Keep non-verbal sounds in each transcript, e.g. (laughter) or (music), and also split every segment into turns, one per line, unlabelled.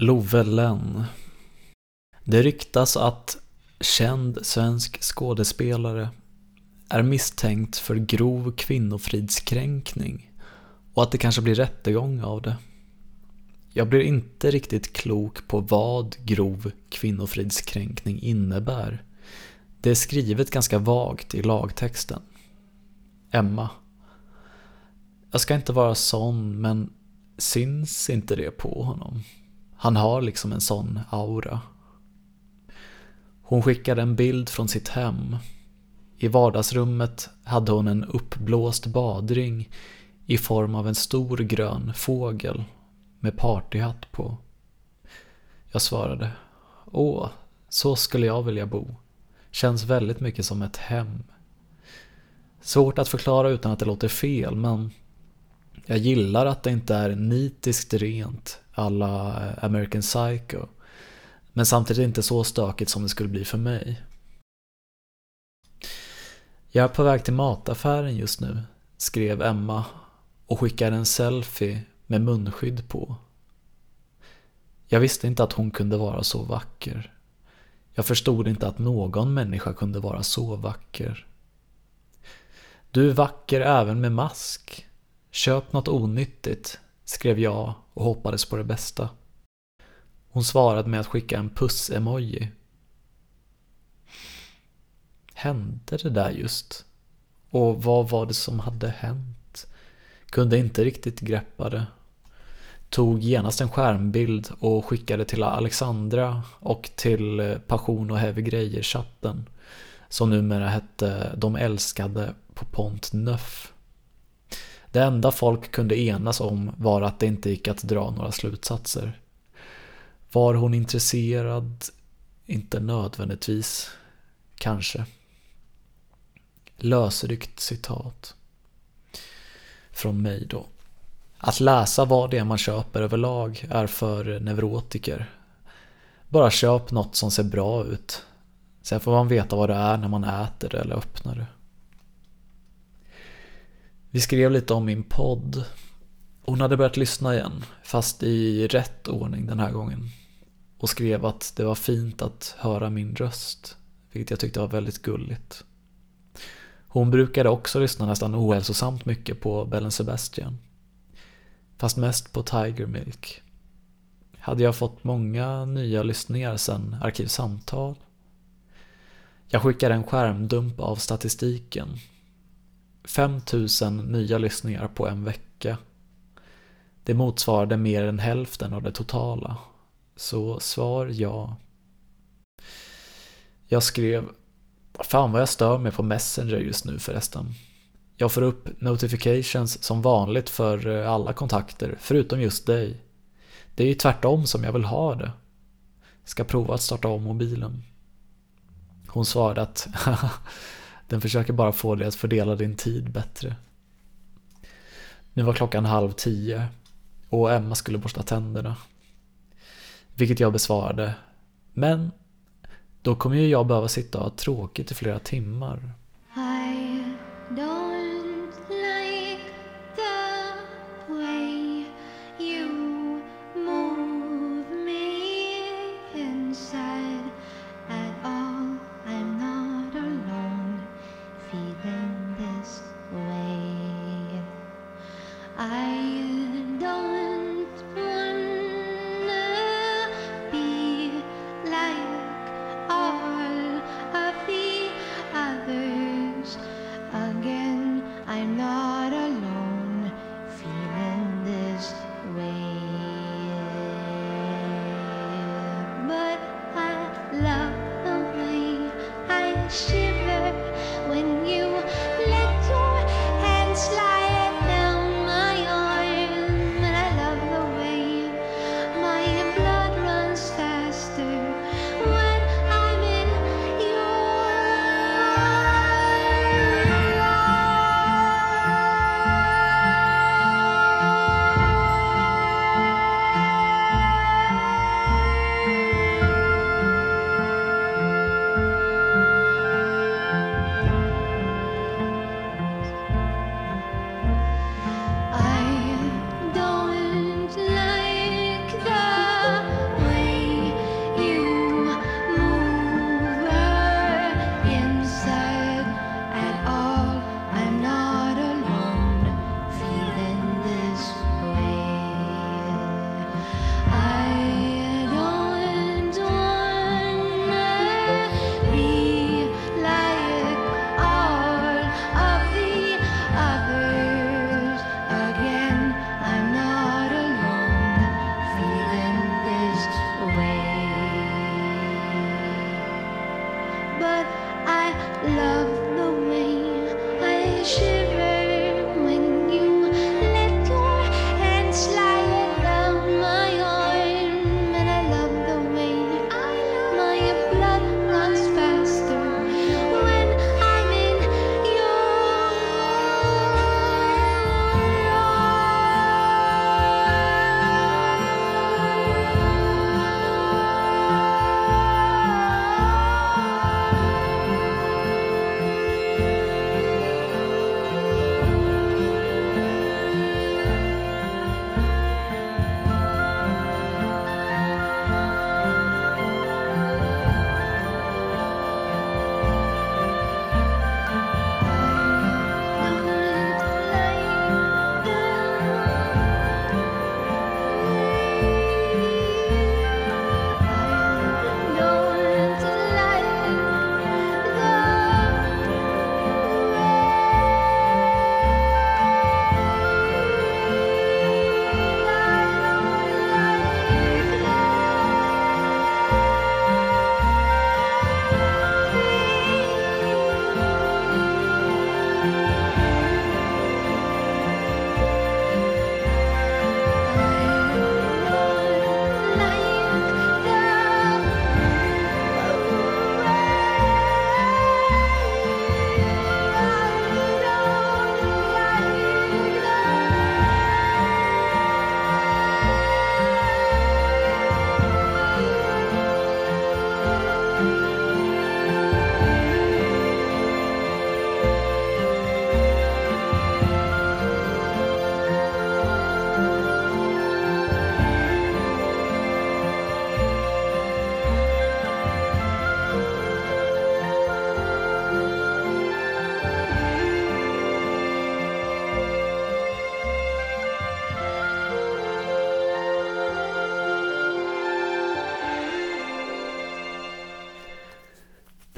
Love Lenn. Det ryktas att känd svensk skådespelare är misstänkt för grov kvinnofridskränkning och att det kanske blir rättegång av det. Jag blir inte riktigt klok på vad grov kvinnofridskränkning innebär. Det är skrivet ganska vagt i lagtexten. Emma. Jag ska inte vara sån, men syns inte det på honom? Han har liksom en sån aura. Hon skickade en bild från sitt hem. I vardagsrummet hade hon en uppblåst badring i form av en stor grön fågel med partyhatt på. Jag svarade. Åh, så skulle jag vilja bo. Känns väldigt mycket som ett hem. Svårt att förklara utan att det låter fel, men jag gillar att det inte är nitiskt rent alla eh, American Psycho. Men samtidigt inte så stökigt som det skulle bli för mig. Jag är på väg till mataffären just nu, skrev Emma och skickade en selfie med munskydd på. Jag visste inte att hon kunde vara så vacker. Jag förstod inte att någon människa kunde vara så vacker. Du är vacker även med mask. Köp något onyttigt, skrev jag och hoppades på det bästa. Hon svarade med att skicka en puss-emoji. Hände det där just? Och vad var det som hade hänt? Kunde inte riktigt greppa det. Tog genast en skärmbild och skickade till Alexandra och till eh, Passion och Heavy Grejer-chatten. Som numera hette De älskade på Pont Neuf. Det enda folk kunde enas om var att det inte gick att dra några slutsatser. Var hon intresserad? Inte nödvändigtvis. Kanske. Lösryckt citat. Från mig då. Att läsa vad det är man köper överlag är för neurotiker. Bara köp något som ser bra ut. Sen får man veta vad det är när man äter det eller öppnar det. Vi skrev lite om min podd. Hon hade börjat lyssna igen, fast i rätt ordning den här gången. Och skrev att det var fint att höra min röst, vilket jag tyckte var väldigt gulligt. Hon brukade också lyssna nästan ohälsosamt mycket på Bellen Sebastian. Fast mest på Tiger Milk. Hade jag fått många nya lyssningar sen Arkivsamtal? Jag skickade en skärmdump av statistiken 5000 nya lyssningar på en vecka. Det motsvarade mer än hälften av det totala. Så svar ja. Jag skrev Fan vad jag stör mig på Messenger just nu förresten. Jag får upp notifications som vanligt för eh, alla kontakter, förutom just dig. Det är ju tvärtom som jag vill ha det. Ska prova att starta om mobilen. Hon svarade att (laughs) Den försöker bara få dig att fördela din tid bättre. Nu var klockan halv tio och Emma skulle borsta tänderna. Vilket jag besvarade. Men då kommer ju jag behöva sitta och ha tråkigt i flera timmar.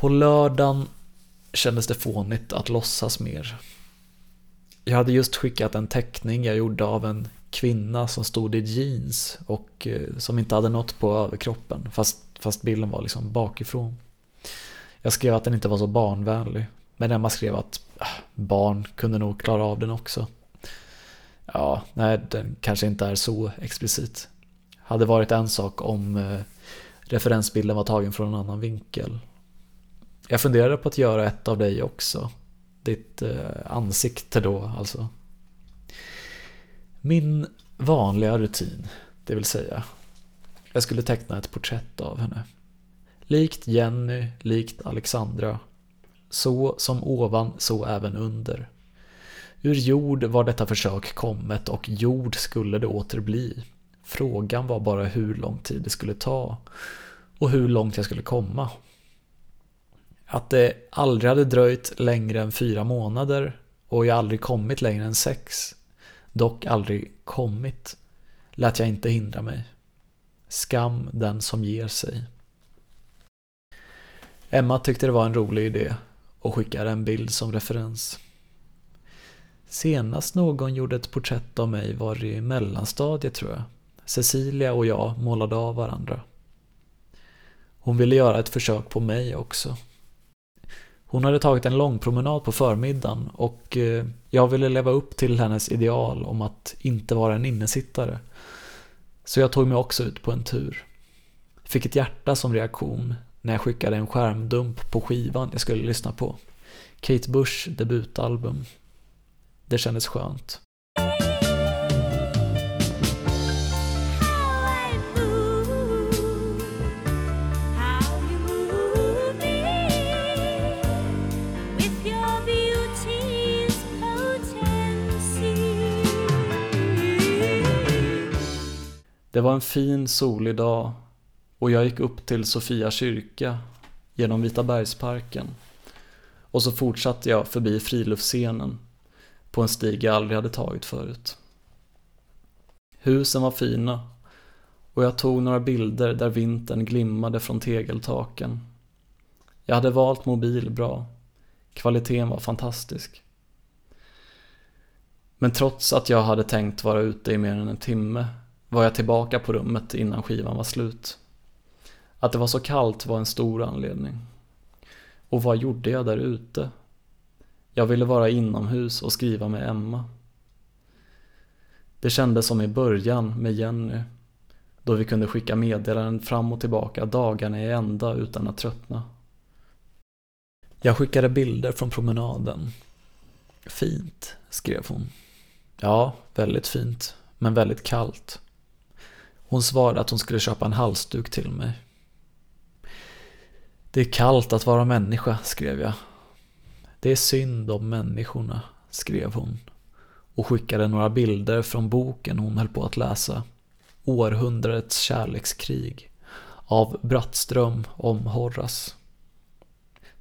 På lördagen kändes det fånigt att låtsas mer. Jag hade just skickat en teckning jag gjorde av en kvinna som stod i jeans och eh, som inte hade något på överkroppen fast, fast bilden var liksom bakifrån. Jag skrev att den inte var så barnvänlig men Emma skrev att äh, barn kunde nog klara av den också. Ja, nej, den kanske inte är så explicit. Hade varit en sak om eh, referensbilden var tagen från en annan vinkel. Jag funderade på att göra ett av dig också. Ditt eh, ansikte då alltså. Min vanliga rutin, det vill säga. Jag skulle teckna ett porträtt av henne. Likt Jenny, likt Alexandra. Så som ovan, så även under. Ur jord var detta försök kommet och jord skulle det åter bli. Frågan var bara hur lång tid det skulle ta och hur långt jag skulle komma. Att det aldrig hade dröjt längre än fyra månader och jag aldrig kommit längre än sex, dock aldrig kommit, lät jag inte hindra mig. Skam den som ger sig. Emma tyckte det var en rolig idé och skickade en bild som referens. Senast någon gjorde ett porträtt av mig var i mellanstadiet tror jag. Cecilia och jag målade av varandra. Hon ville göra ett försök på mig också. Hon hade tagit en lång promenad på förmiddagen och eh, jag ville leva upp till hennes ideal om att inte vara en innesittare. Så jag tog mig också ut på en tur. Fick ett hjärta som reaktion när jag skickade en skärmdump på skivan jag skulle lyssna på. Kate Bush debutalbum. Det kändes skönt. Det var en fin solig dag och jag gick upp till Sofia kyrka genom Vita bergsparken. Och så fortsatte jag förbi friluftsscenen på en stig jag aldrig hade tagit förut. Husen var fina och jag tog några bilder där vintern glimmade från tegeltaken. Jag hade valt mobil bra. Kvaliteten var fantastisk. Men trots att jag hade tänkt vara ute i mer än en timme var jag tillbaka på rummet innan skivan var slut. Att det var så kallt var en stor anledning. Och vad gjorde jag där ute? Jag ville vara inomhus och skriva med Emma. Det kändes som i början med Jenny, då vi kunde skicka meddelanden fram och tillbaka dagarna i ända utan att tröttna. Jag skickade bilder från promenaden. Fint, skrev hon. Ja, väldigt fint, men väldigt kallt. Hon svarade att hon skulle köpa en halsduk till mig. Det är kallt att vara människa, skrev jag. Det är synd om människorna, skrev hon och skickade några bilder från boken hon höll på att läsa. Århundradets kärlekskrig av Brattström om Horace.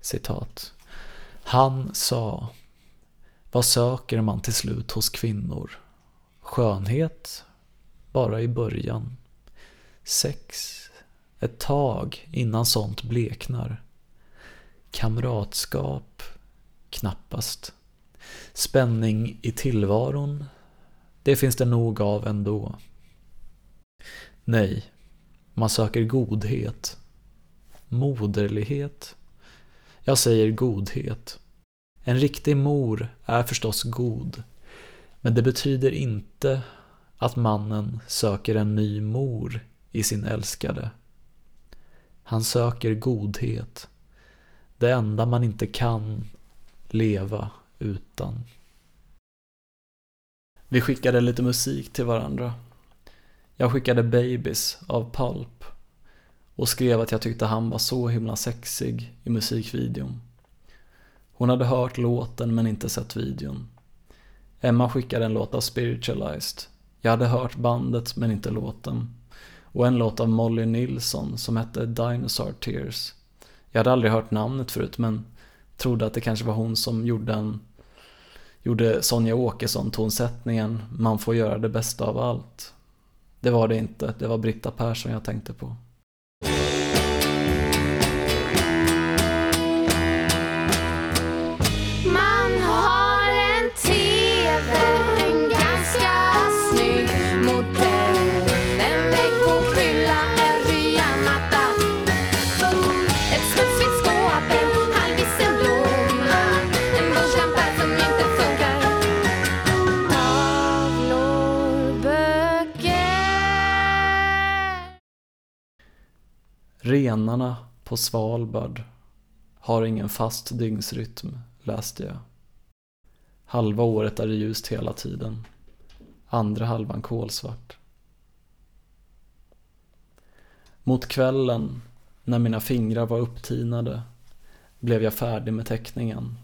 Citat. Han sa Vad söker man till slut hos kvinnor? Skönhet? Bara i början. Sex? Ett tag innan sånt bleknar. Kamratskap? Knappast. Spänning i tillvaron? Det finns det nog av ändå. Nej, man söker godhet. Moderlighet? Jag säger godhet. En riktig mor är förstås god, men det betyder inte att mannen söker en ny mor i sin älskade. Han söker godhet, det enda man inte kan leva utan. Vi skickade lite musik till varandra. Jag skickade Babies av Pulp och skrev att jag tyckte han var så himla sexig i musikvideon. Hon hade hört låten men inte sett videon. Emma skickade en låt av Spiritualized. Jag hade hört bandet men inte låten. Och en låt av Molly Nilsson som hette Dinosaur Tears. Jag hade aldrig hört namnet förut men trodde att det kanske var hon som gjorde en gjorde Sonja Åkesson tonsättningen Man får göra det bästa av allt. Det var det inte, det var Britta Persson jag tänkte på. Renarna på Svalbard har ingen fast dygnsrytm, läste jag. Halva året är det ljust hela tiden. Andra halvan kolsvart. Mot kvällen, när mina fingrar var upptinade, blev jag färdig med teckningen.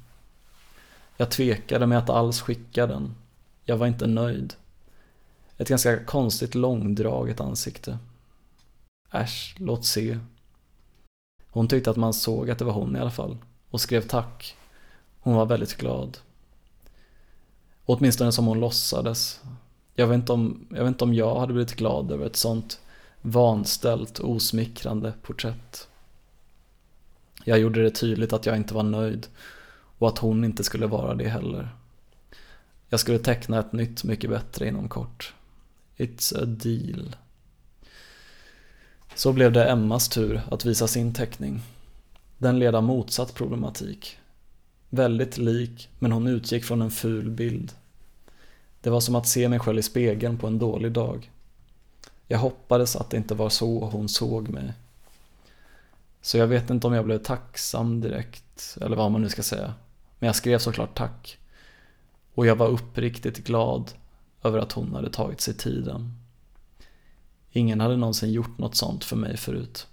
Jag tvekade med att alls skicka den. Jag var inte nöjd. Ett ganska konstigt långdraget ansikte. Äsch, låt se. Hon tyckte att man såg att det var hon i alla fall och skrev tack. Hon var väldigt glad. Åtminstone som hon låtsades. Jag vet, inte om, jag vet inte om jag hade blivit glad över ett sånt vanställt, osmickrande porträtt. Jag gjorde det tydligt att jag inte var nöjd och att hon inte skulle vara det heller. Jag skulle teckna ett nytt mycket bättre inom kort. It's a deal. Så blev det Emmas tur att visa sin teckning. Den led av motsatt problematik. Väldigt lik, men hon utgick från en ful bild. Det var som att se mig själv i spegeln på en dålig dag. Jag hoppades att det inte var så hon såg mig. Så jag vet inte om jag blev tacksam direkt, eller vad man nu ska säga. Men jag skrev såklart tack. Och jag var uppriktigt glad över att hon hade tagit sig tiden. Ingen hade någonsin gjort något sånt för mig förut.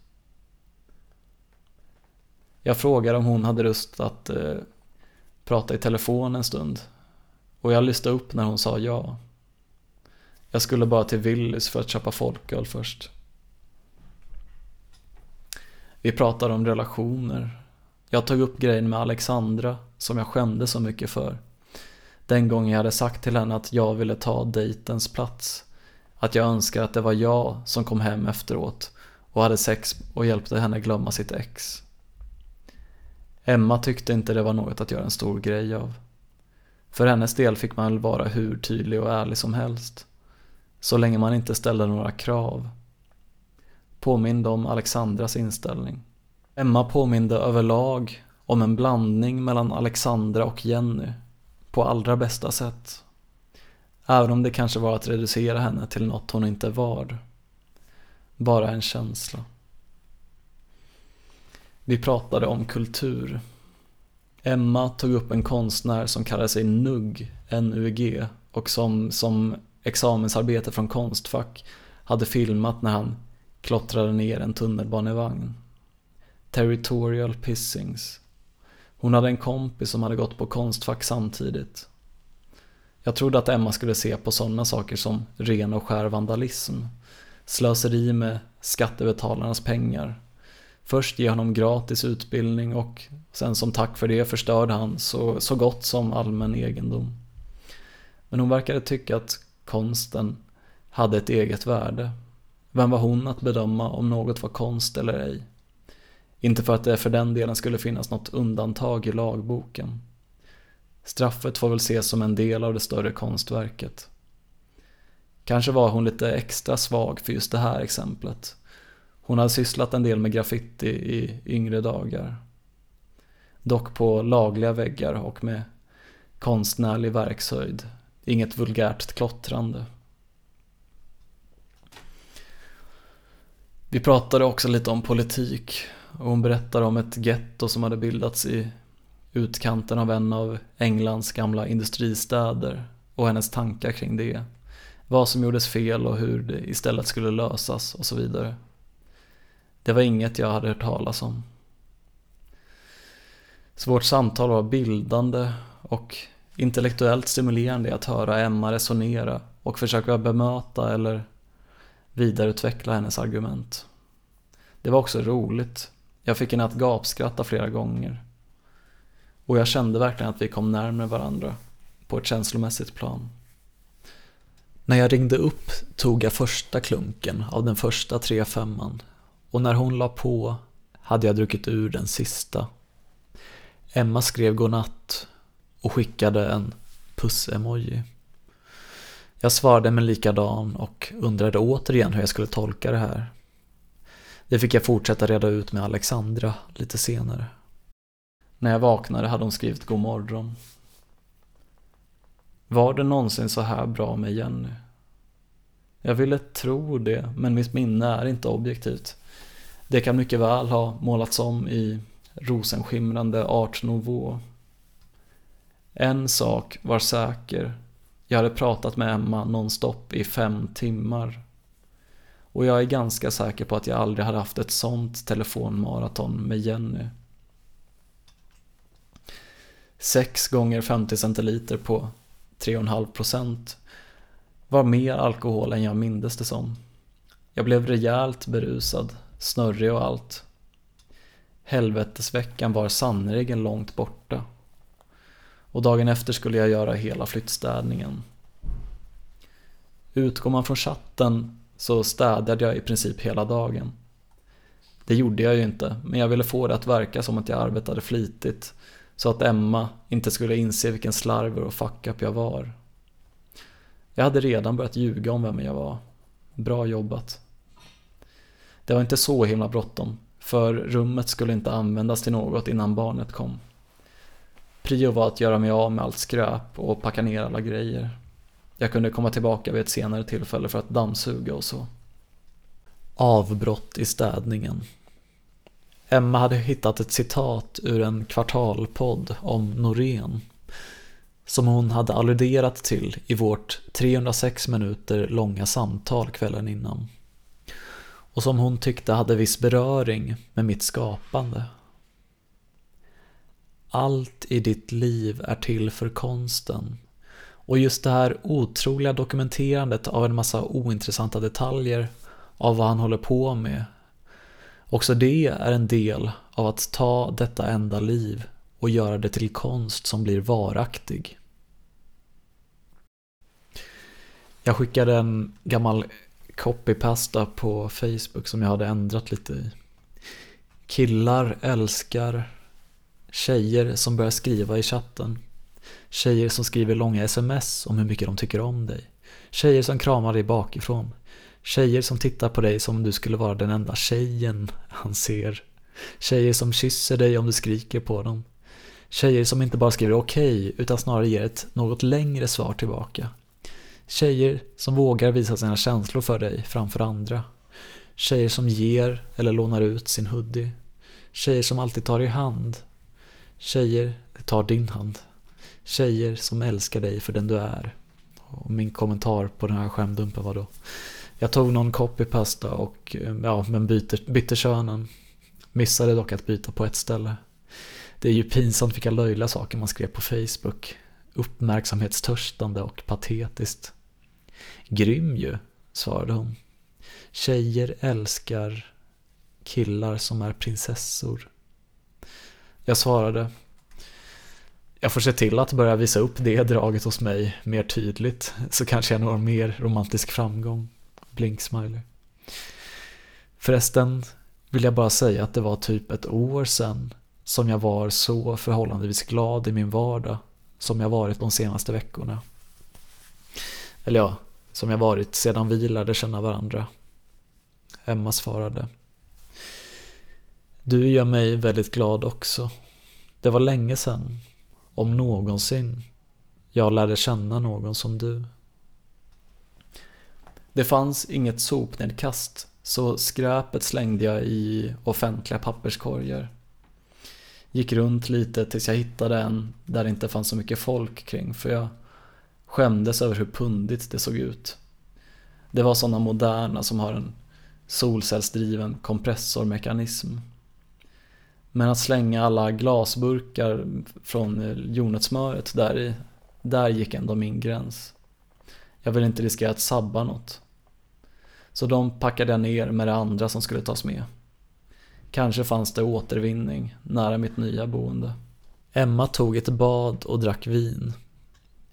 Jag frågade om hon hade lust att eh, prata i telefon en stund. Och jag lyssnade upp när hon sa ja. Jag skulle bara till Willys för att köpa folköl först. Vi pratade om relationer. Jag tog upp grejen med Alexandra som jag skämde så mycket för. Den gången jag hade sagt till henne att jag ville ta dejtens plats. Att jag önskar att det var jag som kom hem efteråt och hade sex och hjälpte henne glömma sitt ex. Emma tyckte inte det var något att göra en stor grej av. För hennes del fick man väl vara hur tydlig och ärlig som helst. Så länge man inte ställde några krav. Påminde om Alexandras inställning. Emma påminde överlag om en blandning mellan Alexandra och Jenny. På allra bästa sätt. Även om det kanske var att reducera henne till något hon inte var. Bara en känsla. Vi pratade om kultur. Emma tog upp en konstnär som kallade sig Nugg, N-U-G, och som, som examensarbete från Konstfack hade filmat när han klottrade ner en tunnelbanevagn. Territorial Pissings. Hon hade en kompis som hade gått på Konstfack samtidigt. Jag trodde att Emma skulle se på sådana saker som ren och skär vandalism, slöseri med skattebetalarnas pengar. Först ge honom gratis utbildning och sen som tack för det förstörde han så, så gott som allmän egendom. Men hon verkade tycka att konsten hade ett eget värde. Vem var hon att bedöma om något var konst eller ej? Inte för att det för den delen skulle finnas något undantag i lagboken. Straffet får väl ses som en del av det större konstverket. Kanske var hon lite extra svag för just det här exemplet. Hon hade sysslat en del med graffiti i yngre dagar. Dock på lagliga väggar och med konstnärlig verkshöjd. Inget vulgärt klottrande. Vi pratade också lite om politik och hon berättade om ett getto som hade bildats i utkanten av en av Englands gamla industristäder och hennes tankar kring det. Vad som gjordes fel och hur det istället skulle lösas och så vidare. Det var inget jag hade hört talas om. Så vårt samtal var bildande och intellektuellt stimulerande att höra Emma resonera och försöka bemöta eller vidareutveckla hennes argument. Det var också roligt. Jag fick henne att gapskratta flera gånger. Och jag kände verkligen att vi kom närmare varandra på ett känslomässigt plan. När jag ringde upp tog jag första klunken av den första 3-5 och när hon la på hade jag druckit ur den sista. Emma skrev godnatt och skickade en puss-emoji. Jag svarade med likadan och undrade återigen hur jag skulle tolka det här. Det fick jag fortsätta reda ut med Alexandra lite senare. När jag vaknade hade hon skrivit god morgon. Var det någonsin så här bra med Jenny? Jag ville tro det, men mitt minne är inte objektivt. Det kan mycket väl ha målats om i rosenskimrande art nouveau. En sak var säker. Jag hade pratat med Emma nonstop i fem timmar. Och jag är ganska säker på att jag aldrig hade haft ett sånt telefonmaraton med Jenny. 6 gånger 50 centiliter på 3,5% var mer alkohol än jag mindes det som. Jag blev rejält berusad, snurrig och allt. Helvetesveckan var sannerligen långt borta. Och dagen efter skulle jag göra hela flyttstädningen. Utgår man från chatten så städade jag i princip hela dagen. Det gjorde jag ju inte, men jag ville få det att verka som att jag arbetade flitigt så att Emma inte skulle inse vilken slarver och fuck up jag var. Jag hade redan börjat ljuga om vem jag var. Bra jobbat. Det var inte så himla bråttom, för rummet skulle inte användas till något innan barnet kom. Prio var att göra mig av med allt skräp och packa ner alla grejer. Jag kunde komma tillbaka vid ett senare tillfälle för att dammsuga och så. Avbrott i städningen. Emma hade hittat ett citat ur en kvartalpodd om Norén som hon hade alluderat till i vårt 306 minuter långa samtal kvällen innan. Och som hon tyckte hade viss beröring med mitt skapande. Allt i ditt liv är till för konsten. Och just det här otroliga dokumenterandet av en massa ointressanta detaljer av vad han håller på med. Också det är en del av att ta detta enda liv och göra det till konst som blir varaktig. Jag skickade en gammal copypasta på Facebook som jag hade ändrat lite i. Killar älskar tjejer som börjar skriva i chatten. Tjejer som skriver långa sms om hur mycket de tycker om dig. Tjejer som kramar dig bakifrån. Tjejer som tittar på dig som om du skulle vara den enda tjejen han ser. Tjejer som kysser dig om du skriker på dem. Tjejer som inte bara skriver okej okay, utan snarare ger ett något längre svar tillbaka. Tjejer som vågar visa sina känslor för dig framför andra. Tjejer som ger eller lånar ut sin hoodie. Tjejer som alltid tar i hand. Tjejer tar din hand. Tjejer som älskar dig för den du är. Och min kommentar på den här skämdumpen var då jag tog någon copypasta och eh, ja, men byter, bytte könen. Missade dock att byta på ett ställe. Det är ju pinsamt vilka löjliga saker man skrev på Facebook. Uppmärksamhetstörstande och patetiskt. Grym ju, svarade hon. Tjejer älskar killar som är prinsessor. Jag svarade. Jag får se till att börja visa upp det draget hos mig mer tydligt, så kanske jag når mer romantisk framgång. Blink-smiley. Förresten vill jag bara säga att det var typ ett år sedan som jag var så förhållandevis glad i min vardag som jag varit de senaste veckorna. Eller ja, som jag varit sedan vi lärde känna varandra. Emma svarade. Du gör mig väldigt glad också. Det var länge sedan, om någonsin, jag lärde känna någon som du. Det fanns inget sopnedkast, så skräpet slängde jag i offentliga papperskorgar. Gick runt lite tills jag hittade en där det inte fanns så mycket folk kring, för jag skämdes över hur pundigt det såg ut. Det var sådana moderna som har en solcellsdriven kompressormekanism. Men att slänga alla glasburkar från eh, jordnötssmöret där i, där gick ändå min gräns. Jag ville inte riskera att sabba något. Så de packade jag ner med det andra som skulle tas med. Kanske fanns det återvinning nära mitt nya boende. Emma tog ett bad och drack vin.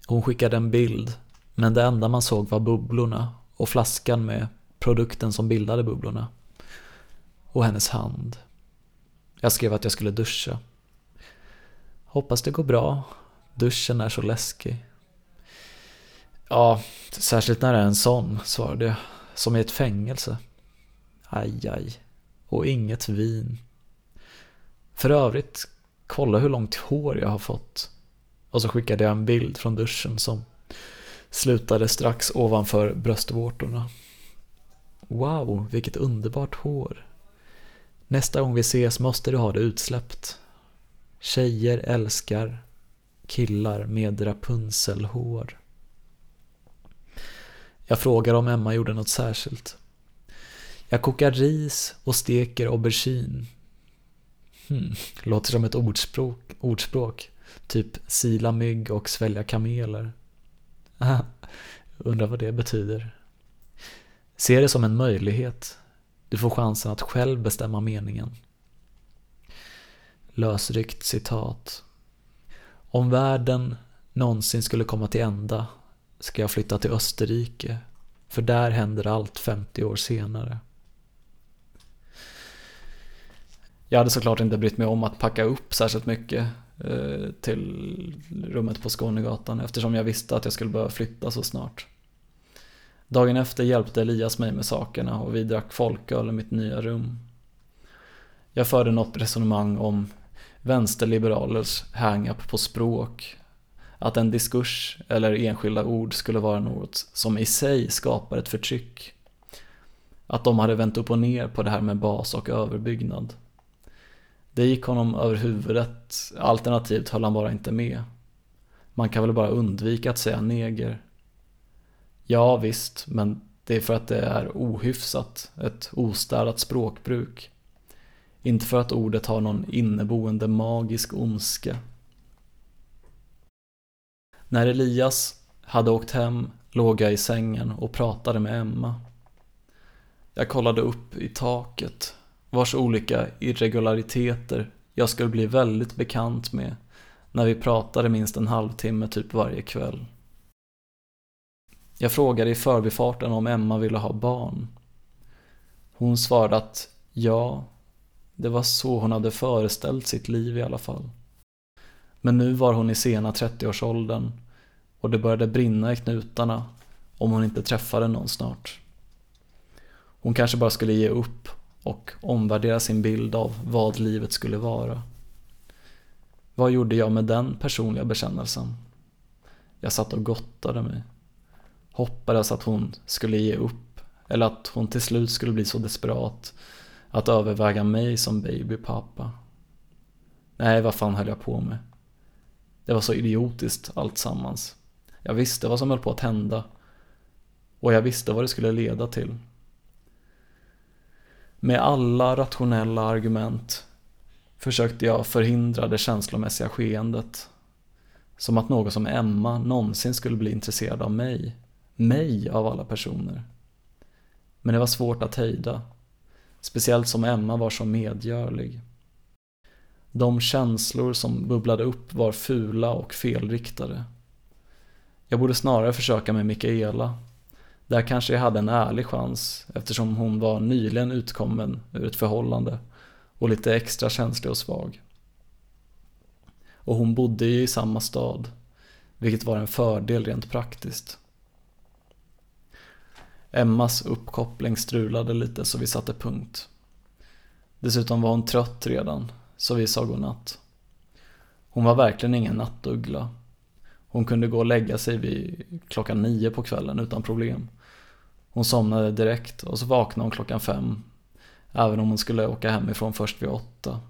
Hon skickade en bild, men det enda man såg var bubblorna och flaskan med produkten som bildade bubblorna. Och hennes hand. Jag skrev att jag skulle duscha. Hoppas det går bra. Duschen är så läskig. Ja, särskilt när det är en sån, svarade jag. Som i ett fängelse. Aj, aj. Och inget vin. För övrigt, kolla hur långt hår jag har fått. Och så skickade jag en bild från duschen som slutade strax ovanför bröstvårtorna. Wow, vilket underbart hår. Nästa gång vi ses måste du ha det utsläppt. Tjejer älskar killar med Rapunzelhår. Jag frågar om Emma gjorde något särskilt. Jag kokar ris och steker aubergine. Hmm, låter som ett ordspråk, ordspråk. Typ sila mygg och svälja kameler. Undrar vad det betyder. Se det som en möjlighet. Du får chansen att själv bestämma meningen. Lösryckt citat. Om världen någonsin skulle komma till ända ska jag flytta till Österrike, för där händer allt 50 år senare. Jag hade såklart inte brytt mig om att packa upp särskilt mycket eh, till rummet på Skånegatan eftersom jag visste att jag skulle behöva flytta så snart. Dagen efter hjälpte Elias mig med sakerna och vi drack folköl i mitt nya rum. Jag förde något resonemang om vänsterliberalers hang-up på språk. Att en diskurs eller enskilda ord skulle vara något som i sig skapar ett förtryck. Att de hade vänt upp och ner på det här med bas och överbyggnad. Det gick honom över huvudet, alternativt höll han bara inte med. Man kan väl bara undvika att säga neger. Ja visst, men det är för att det är ohyfsat, ett ostädat språkbruk. Inte för att ordet har någon inneboende magisk ondska. När Elias hade åkt hem låg jag i sängen och pratade med Emma. Jag kollade upp i taket, vars olika irregulariteter jag skulle bli väldigt bekant med när vi pratade minst en halvtimme typ varje kväll. Jag frågade i förbifarten om Emma ville ha barn. Hon svarade att ja, det var så hon hade föreställt sitt liv i alla fall. Men nu var hon i sena 30-årsåldern och det började brinna i knutarna om hon inte träffade någon snart. Hon kanske bara skulle ge upp och omvärdera sin bild av vad livet skulle vara. Vad gjorde jag med den personliga bekännelsen? Jag satt och gottade mig. Hoppades att hon skulle ge upp eller att hon till slut skulle bli så desperat att överväga mig som babypappa. Nej, vad fan höll jag på med? Det var så idiotiskt allt sammans. Jag visste vad som höll på att hända. Och jag visste vad det skulle leda till. Med alla rationella argument försökte jag förhindra det känslomässiga skeendet. Som att någon som Emma någonsin skulle bli intresserad av mig. Mig av alla personer. Men det var svårt att hejda. Speciellt som Emma var så medgörlig. De känslor som bubblade upp var fula och felriktade. Jag borde snarare försöka med Mikaela. Där kanske jag hade en ärlig chans eftersom hon var nyligen utkommen ur ett förhållande och lite extra känslig och svag. Och hon bodde ju i samma stad, vilket var en fördel rent praktiskt. Emmas uppkoppling strulade lite så vi satte punkt. Dessutom var hon trött redan, så vi sa godnatt. Hon var verkligen ingen nattuggla. Hon kunde gå och lägga sig vid klockan nio på kvällen utan problem. Hon somnade direkt och så vaknade hon klockan fem, även om hon skulle åka hemifrån först vid åtta.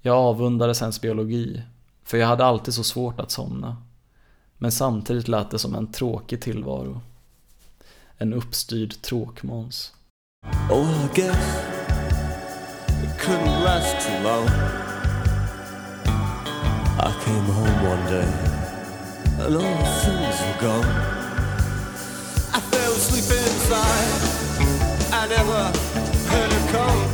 Jag avundades hennes biologi, för jag hade alltid så svårt att somna. Men samtidigt lät det som en tråkig tillvaro en uppstyrd tråkmåns. Oh, I guess it couldn't last too long. I came home one day and all the things were gone. I fell asleep inside. I never heard her come.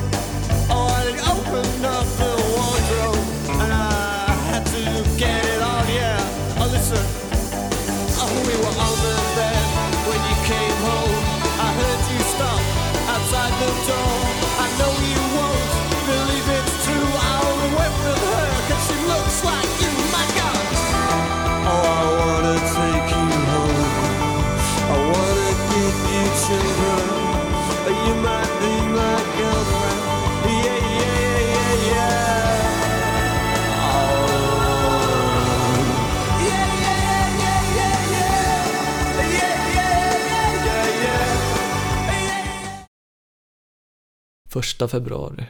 Första februari.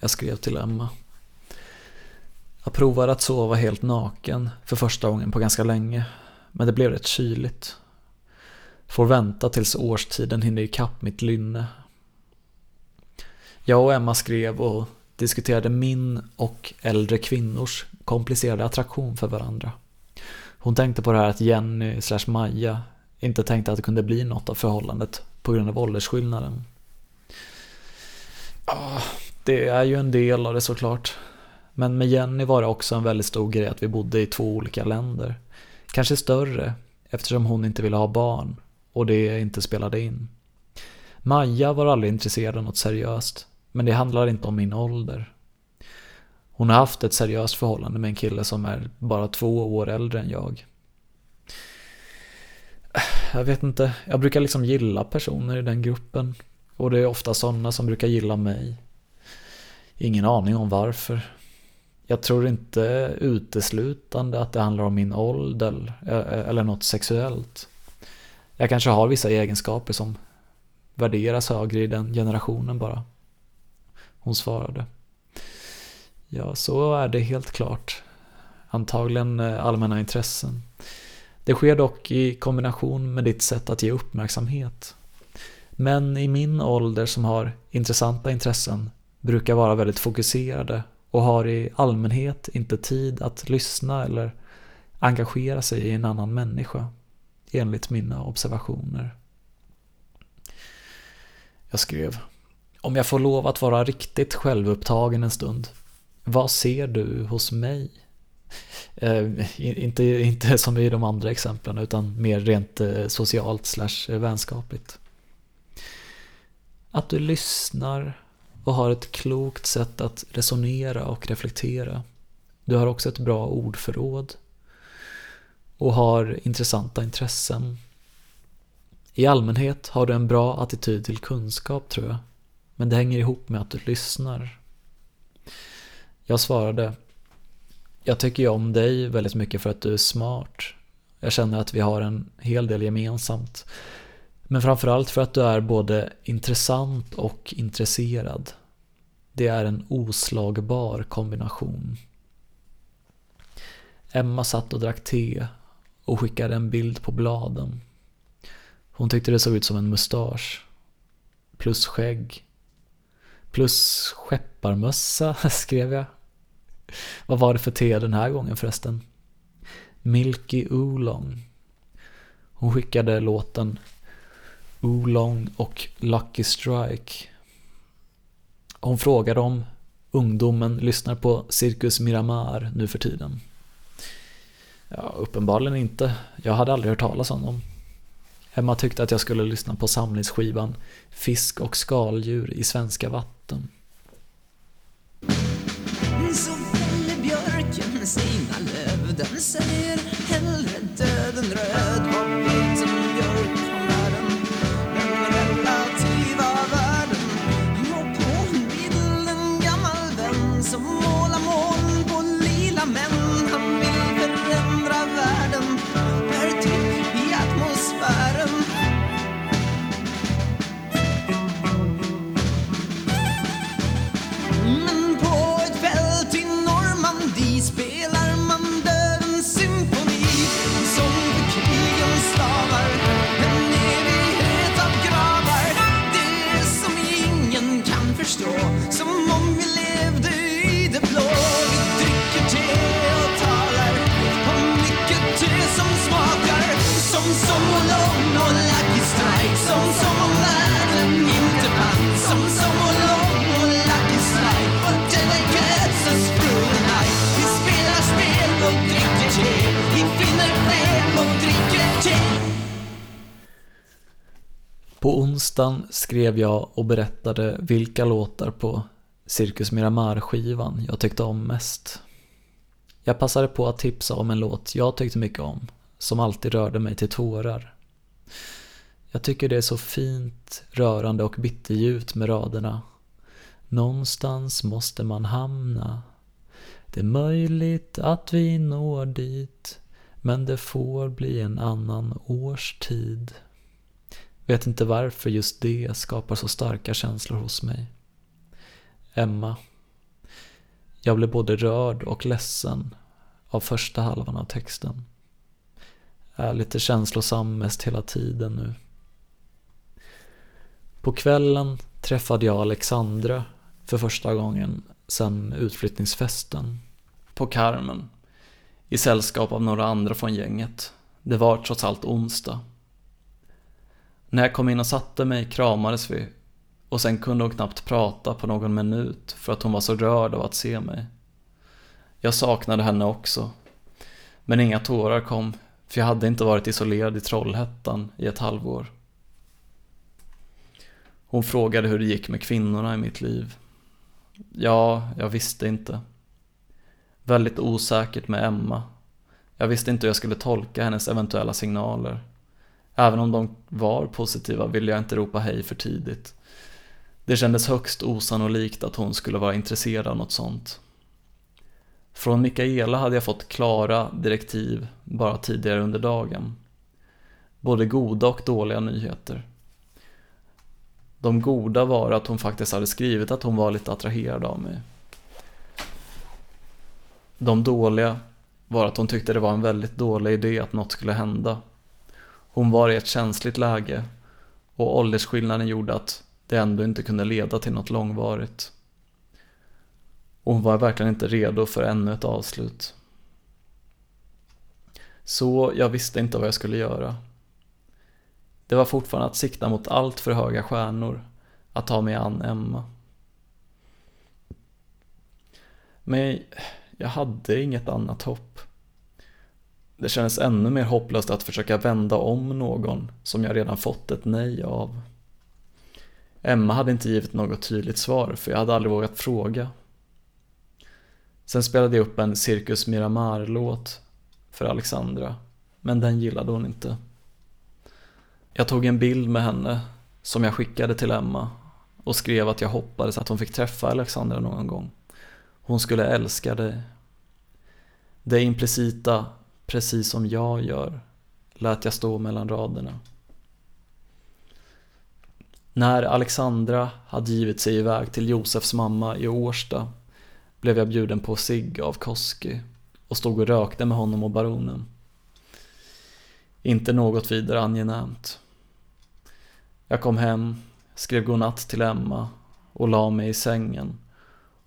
Jag skrev till Emma. Jag provade att sova helt naken för första gången på ganska länge. Men det blev rätt kyligt. Får vänta tills årstiden hinner ikapp mitt lynne. Jag och Emma skrev och diskuterade min och äldre kvinnors komplicerade attraktion för varandra. Hon tänkte på det här att Jenny slash Maja inte tänkte att det kunde bli något av förhållandet på grund av åldersskillnaden. Ja, det är ju en del av det såklart. Men med Jenny var det också en väldigt stor grej att vi bodde i två olika länder. Kanske större, eftersom hon inte ville ha barn och det inte spelade in. Maja var aldrig intresserad av något seriöst, men det handlar inte om min ålder. Hon har haft ett seriöst förhållande med en kille som är bara två år äldre än jag. Jag vet inte, jag brukar liksom gilla personer i den gruppen. Och det är ofta sådana som brukar gilla mig. Ingen aning om varför. Jag tror inte uteslutande att det handlar om min ålder eller något sexuellt. Jag kanske har vissa egenskaper som värderas högre i den generationen bara. Hon svarade. Ja, så är det helt klart. Antagligen eh, allmänna intressen. Det sker dock i kombination med ditt sätt att ge uppmärksamhet. Män i min ålder som har intressanta intressen brukar vara väldigt fokuserade och har i allmänhet inte tid att lyssna eller engagera sig i en annan människa, enligt mina observationer. Jag skrev Om jag får lov att vara riktigt självupptagen en stund, vad ser du hos mig? Eh, inte, inte som i de andra exemplen utan mer rent eh, socialt slash eh, vänskapligt. Att du lyssnar och har ett klokt sätt att resonera och reflektera. Du har också ett bra ordförråd och har intressanta intressen. I allmänhet har du en bra attityd till kunskap tror jag, men det hänger ihop med att du lyssnar. Jag svarade Jag tycker ju om dig väldigt mycket för att du är smart. Jag känner att vi har en hel del gemensamt. Men framförallt för att du är både intressant och intresserad. Det är en oslagbar kombination. Emma satt och drack te och skickade en bild på bladen. Hon tyckte det såg ut som en mustasch. Plus skägg. Plus skepparmössa, (laughs) skrev jag. Vad var det för te den här gången förresten? Milky Oolong. Hon skickade låten Oolong och Lucky Strike. Hon frågade om ungdomen lyssnar på Cirkus Miramar nu för tiden. Ja, uppenbarligen inte. Jag hade aldrig hört talas om dem. Emma tyckte att jag skulle lyssna på samlingsskivan Fisk och skaldjur i svenska vatten. Så fäller björken sina löv, den säger listan skrev jag och berättade vilka låtar på Cirkus Miramar-skivan jag tyckte om mest. Jag passade på att tipsa om en låt jag tyckte mycket om, som alltid rörde mig till tårar. Jag tycker det är så fint, rörande och bitterljuvt med raderna. Någonstans måste man hamna. Det är möjligt att vi når dit, men det får bli en annan årstid. Vet inte varför just det skapar så starka känslor hos mig. Emma. Jag blev både rörd och ledsen av första halvan av texten. Jag är lite känslosam mest hela tiden nu. På kvällen träffade jag Alexandra för första gången sedan utflyttningsfesten. På Carmen. I sällskap av några andra från gänget. Det var trots allt onsdag. När jag kom in och satte mig kramades vi och sen kunde hon knappt prata på någon minut för att hon var så rörd av att se mig. Jag saknade henne också. Men inga tårar kom, för jag hade inte varit isolerad i Trollhättan i ett halvår. Hon frågade hur det gick med kvinnorna i mitt liv. Ja, jag visste inte. Väldigt osäkert med Emma. Jag visste inte hur jag skulle tolka hennes eventuella signaler. Även om de var positiva ville jag inte ropa hej för tidigt. Det kändes högst osannolikt att hon skulle vara intresserad av något sånt. Från Mikaela hade jag fått klara direktiv bara tidigare under dagen. Både goda och dåliga nyheter. De goda var att hon faktiskt hade skrivit att hon var lite attraherad av mig. De dåliga var att hon tyckte det var en väldigt dålig idé att något skulle hända. Hon var i ett känsligt läge och åldersskillnaden gjorde att det ändå inte kunde leda till något långvarigt. Och hon var verkligen inte redo för ännu ett avslut. Så jag visste inte vad jag skulle göra. Det var fortfarande att sikta mot allt för höga stjärnor, att ta mig an Emma. Men jag hade inget annat hopp. Det kändes ännu mer hopplöst att försöka vända om någon som jag redan fått ett nej av. Emma hade inte givit något tydligt svar för jag hade aldrig vågat fråga. Sen spelade jag upp en Cirkus Miramar-låt för Alexandra, men den gillade hon inte. Jag tog en bild med henne som jag skickade till Emma och skrev att jag hoppades att hon fick träffa Alexandra någon gång. Hon skulle älska dig. Det implicita, precis som jag gör, lät jag stå mellan raderna. När Alexandra hade givit sig iväg till Josefs mamma i Årsta blev jag bjuden på cigg av Koski och stod och rökte med honom och baronen. Inte något vidare angenämt. Jag kom hem, skrev godnatt till Emma och la mig i sängen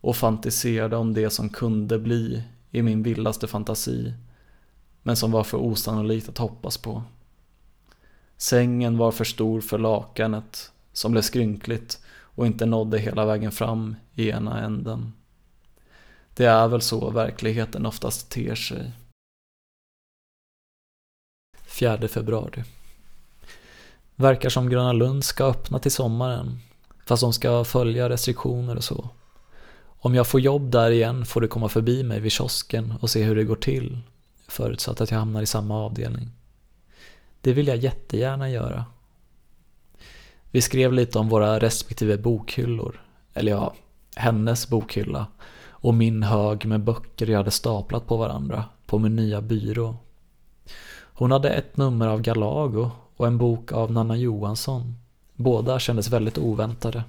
och fantiserade om det som kunde bli i min vildaste fantasi men som var för osannolikt att hoppas på. Sängen var för stor för lakanet som blev skrynkligt och inte nådde hela vägen fram i ena änden. Det är väl så verkligheten oftast ter sig. 4 februari. Verkar som Gröna Lund ska öppna till sommaren, fast de ska följa restriktioner och så. Om jag får jobb där igen får du komma förbi mig vid kiosken och se hur det går till, förutsatt att jag hamnar i samma avdelning. Det vill jag jättegärna göra. Vi skrev lite om våra respektive bokhyllor, eller ja, hennes bokhylla och min hög med böcker jag hade staplat på varandra på min nya byrå. Hon hade ett nummer av Galago och en bok av Nanna Johansson. Båda kändes väldigt oväntade.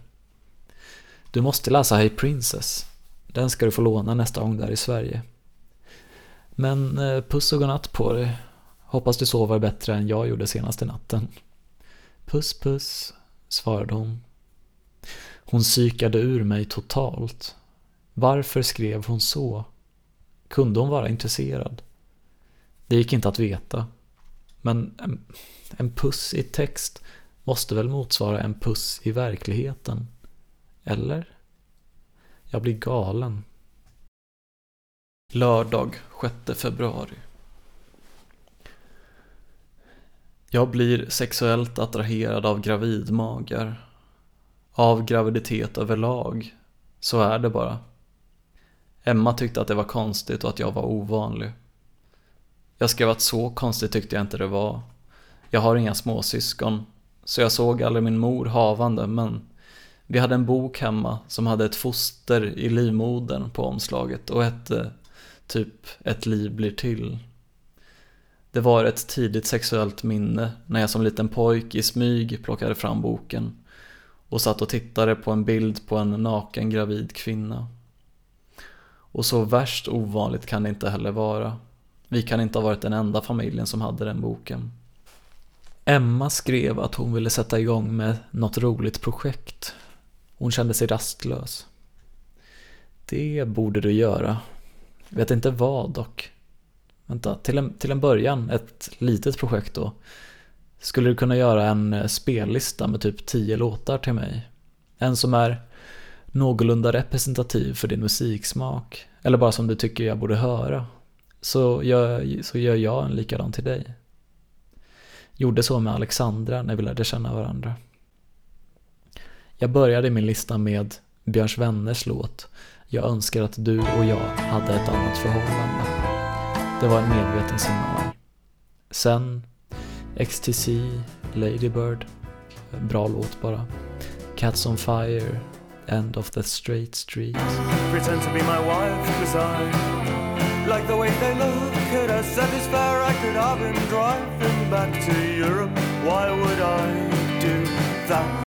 Du måste läsa Hey Princess. Den ska du få låna nästa gång du är i Sverige. Men eh, puss och godnatt på dig. Hoppas du sover bättre än jag gjorde senaste natten. Puss puss, svarade hon. Hon psykade ur mig totalt. Varför skrev hon så? Kunde hon vara intresserad? Det gick inte att veta. Men en, en puss i text måste väl motsvara en puss i verkligheten? Eller? Jag blir galen. Lördag 6 februari. Jag blir sexuellt attraherad av gravidmagar. Av graviditet överlag. Så är det bara. Emma tyckte att det var konstigt och att jag var ovanlig. Jag skrev att så konstigt tyckte jag inte det var. Jag har inga småsyskon, så jag såg aldrig min mor havande, men vi hade en bok hemma som hade ett foster i livmodern på omslaget och hette typ Ett liv blir till. Det var ett tidigt sexuellt minne när jag som liten pojk i smyg plockade fram boken och satt och tittade på en bild på en naken gravid kvinna. Och så värst ovanligt kan det inte heller vara. Vi kan inte ha varit den enda familjen som hade den boken. Emma skrev att hon ville sätta igång med något roligt projekt. Hon kände sig rastlös. Det borde du göra. Vet inte vad dock. Vänta, till en, till en början, ett litet projekt då. Skulle du kunna göra en eh, spellista med typ 10 låtar till mig? En som är någorlunda representativ för din musiksmak. Eller bara som du tycker jag borde höra. Så gör, så gör jag en likadan till dig. Gjorde så med Alexandra när vi lärde känna varandra. Jag började min lista med Björns vänners låt jag önskar att du och jag hade ett annat förhållande. Det var en medveten signal. Sen XTC, Ladybird, bra låt bara. Cats on Fire, End of the Straight Street. Pretend to be my wife cause I like the way they look at us That this fair, I could have been driving back to Europe Why would I do that?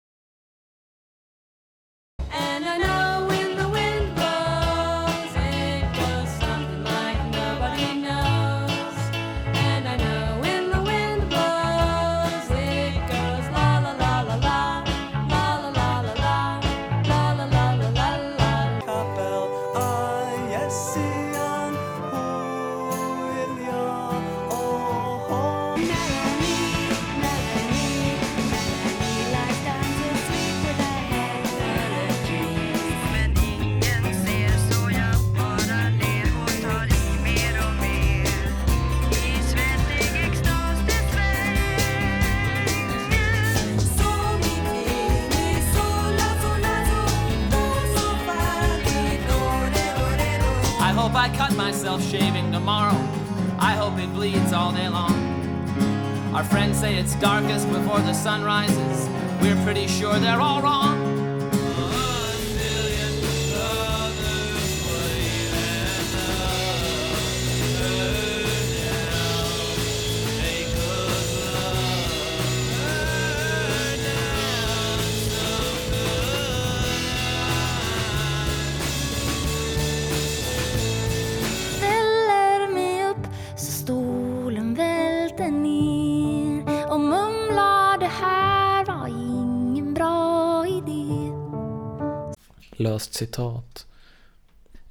Löst citat.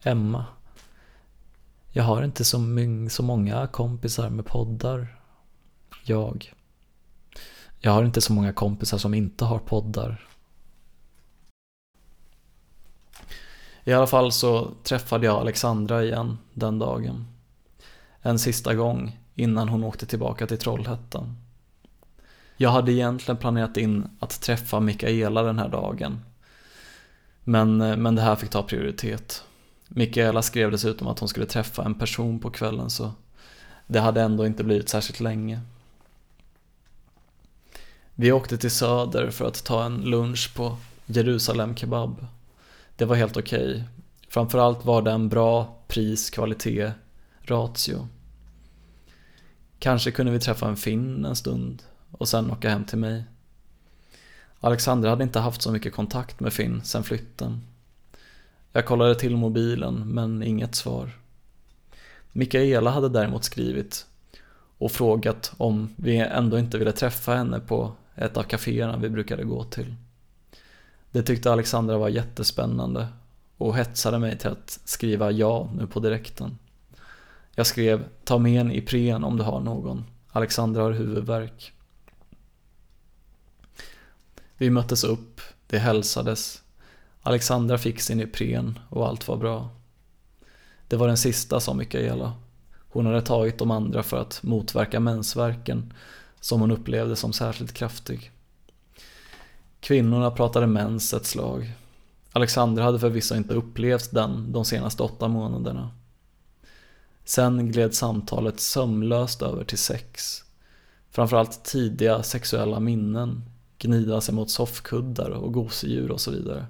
Emma. Jag har inte så, så många kompisar med poddar. Jag. Jag har inte så många kompisar som inte har poddar. I alla fall så träffade jag Alexandra igen den dagen. En sista gång innan hon åkte tillbaka till Trollhättan. Jag hade egentligen planerat in att träffa Mikaela den här dagen men, eh, men det här fick ta prioritet. Mikaela skrev dessutom att hon skulle träffa en person på kvällen så det hade ändå inte blivit särskilt länge. Vi åkte till Söder för att ta en lunch på Jerusalem Kebab. Det var helt okej. Okay. Framförallt var det en bra pris-kvalitet-ratio. Kanske kunde vi träffa en finn en stund och sen åka hem till mig. Alexandra hade inte haft så mycket kontakt med Finn sen flytten. Jag kollade till mobilen, men inget svar. Mikaela hade däremot skrivit och frågat om vi ändå inte ville träffa henne på ett av kaféerna vi brukade gå till. Det tyckte Alexandra var jättespännande och hetsade mig till att skriva ja nu på direkten. Jag skrev ta med en Ipren om du har någon. Alexandra har huvudvärk. Vi möttes upp, det hälsades. Alexandra fick sin Ipren och allt var bra. Det var den sista, sa Mikaela. Hon hade tagit de andra för att motverka mensvärken som hon upplevde som särskilt kraftig. Kvinnorna pratade mens ett slag. Alexandra hade förvisso inte upplevt den de senaste åtta månaderna. Sen gled samtalet sömlöst över till sex. Framförallt tidiga sexuella minnen gnida sig mot soffkuddar och gosedjur och så vidare.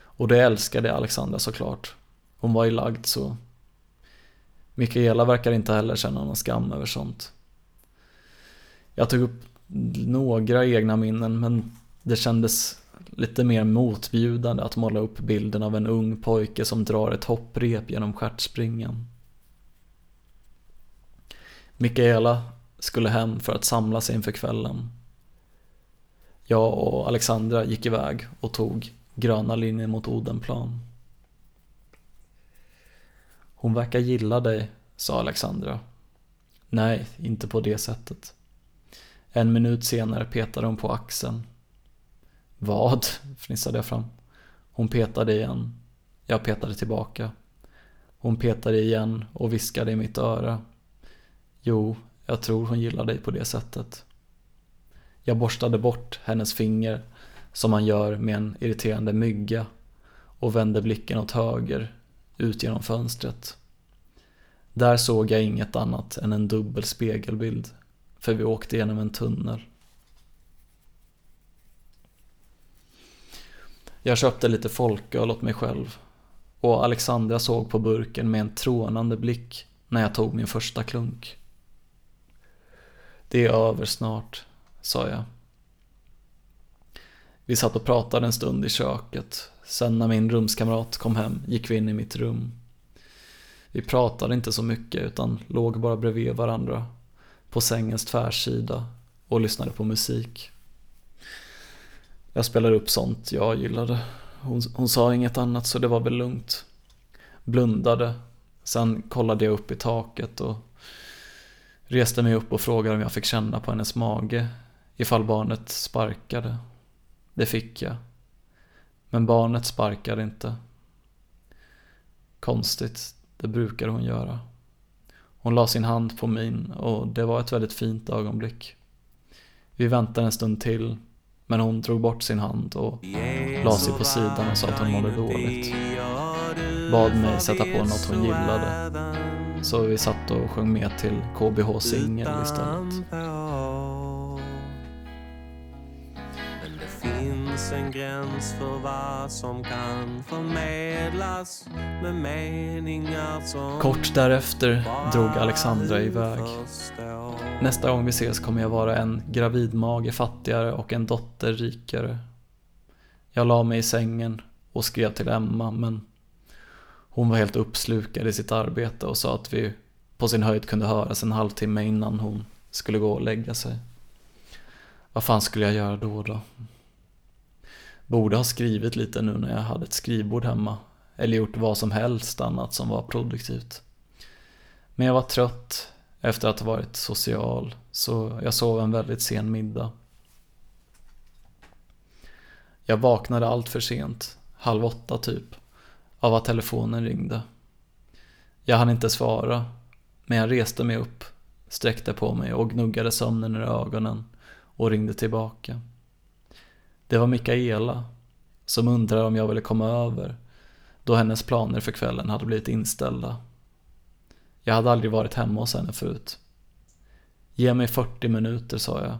Och det älskade Alexandra såklart. Hon var ju lagd så. Mikaela verkar inte heller känna någon skam över sånt. Jag tog upp några egna minnen men det kändes lite mer motbjudande att måla upp bilden av en ung pojke som drar ett hopprep genom stjärtspringan. Mikaela skulle hem för att samla sig inför kvällen. Jag och Alexandra gick iväg och tog gröna linjen mot Odenplan. Hon verkar gilla dig, sa Alexandra. Nej, inte på det sättet. En minut senare petade hon på axeln. Vad? fnissade jag fram. Hon petade igen. Jag petade tillbaka. Hon petade igen och viskade i mitt öra. Jo, jag tror hon gillar dig på det sättet. Jag borstade bort hennes finger som man gör med en irriterande mygga och vände blicken åt höger, ut genom fönstret. Där såg jag inget annat än en dubbel spegelbild, för vi åkte genom en tunnel. Jag köpte lite folköl åt mig själv och Alexandra såg på burken med en trånande blick när jag tog min första klunk. Det är över snart, sa jag. Vi satt och pratade en stund i köket. Sen när min rumskamrat kom hem gick vi in i mitt rum. Vi pratade inte så mycket utan låg bara bredvid varandra på sängens tvärsida och lyssnade på musik. Jag spelade upp sånt jag gillade. Hon, hon sa inget annat så det var väl lugnt. Blundade. Sen kollade jag upp i taket och reste mig upp och frågade om jag fick känna på hennes mage ifall barnet sparkade. Det fick jag. Men barnet sparkade inte. Konstigt, det brukar hon göra. Hon la sin hand på min och det var ett väldigt fint ögonblick. Vi väntade en stund till men hon drog bort sin hand och la sig på sidan och sa att hon mådde dåligt. Bad mig sätta på något hon gillade. Så vi satt och sjöng med till KBH Singel istället. Finns en gräns för vad som kan förmedlas med meningar som Kort därefter drog Alexandra iväg. Nästa gång vi ses kommer jag vara en gravidmage fattigare och en dotter rikare. Jag la mig i sängen och skrev till Emma men hon var helt uppslukad i sitt arbete och sa att vi på sin höjd kunde höras en halvtimme innan hon skulle gå och lägga sig. Vad fan skulle jag göra då då? Borde ha skrivit lite nu när jag hade ett skrivbord hemma. Eller gjort vad som helst annat som var produktivt. Men jag var trött efter att ha varit social, så jag sov en väldigt sen middag. Jag vaknade allt för sent, halv åtta typ, av att telefonen ringde. Jag hann inte svara, men jag reste mig upp, sträckte på mig och gnuggade sömnen ur ögonen och ringde tillbaka. Det var Mikaela som undrade om jag ville komma över då hennes planer för kvällen hade blivit inställda. Jag hade aldrig varit hemma hos henne förut. Ge mig 40 minuter, sa jag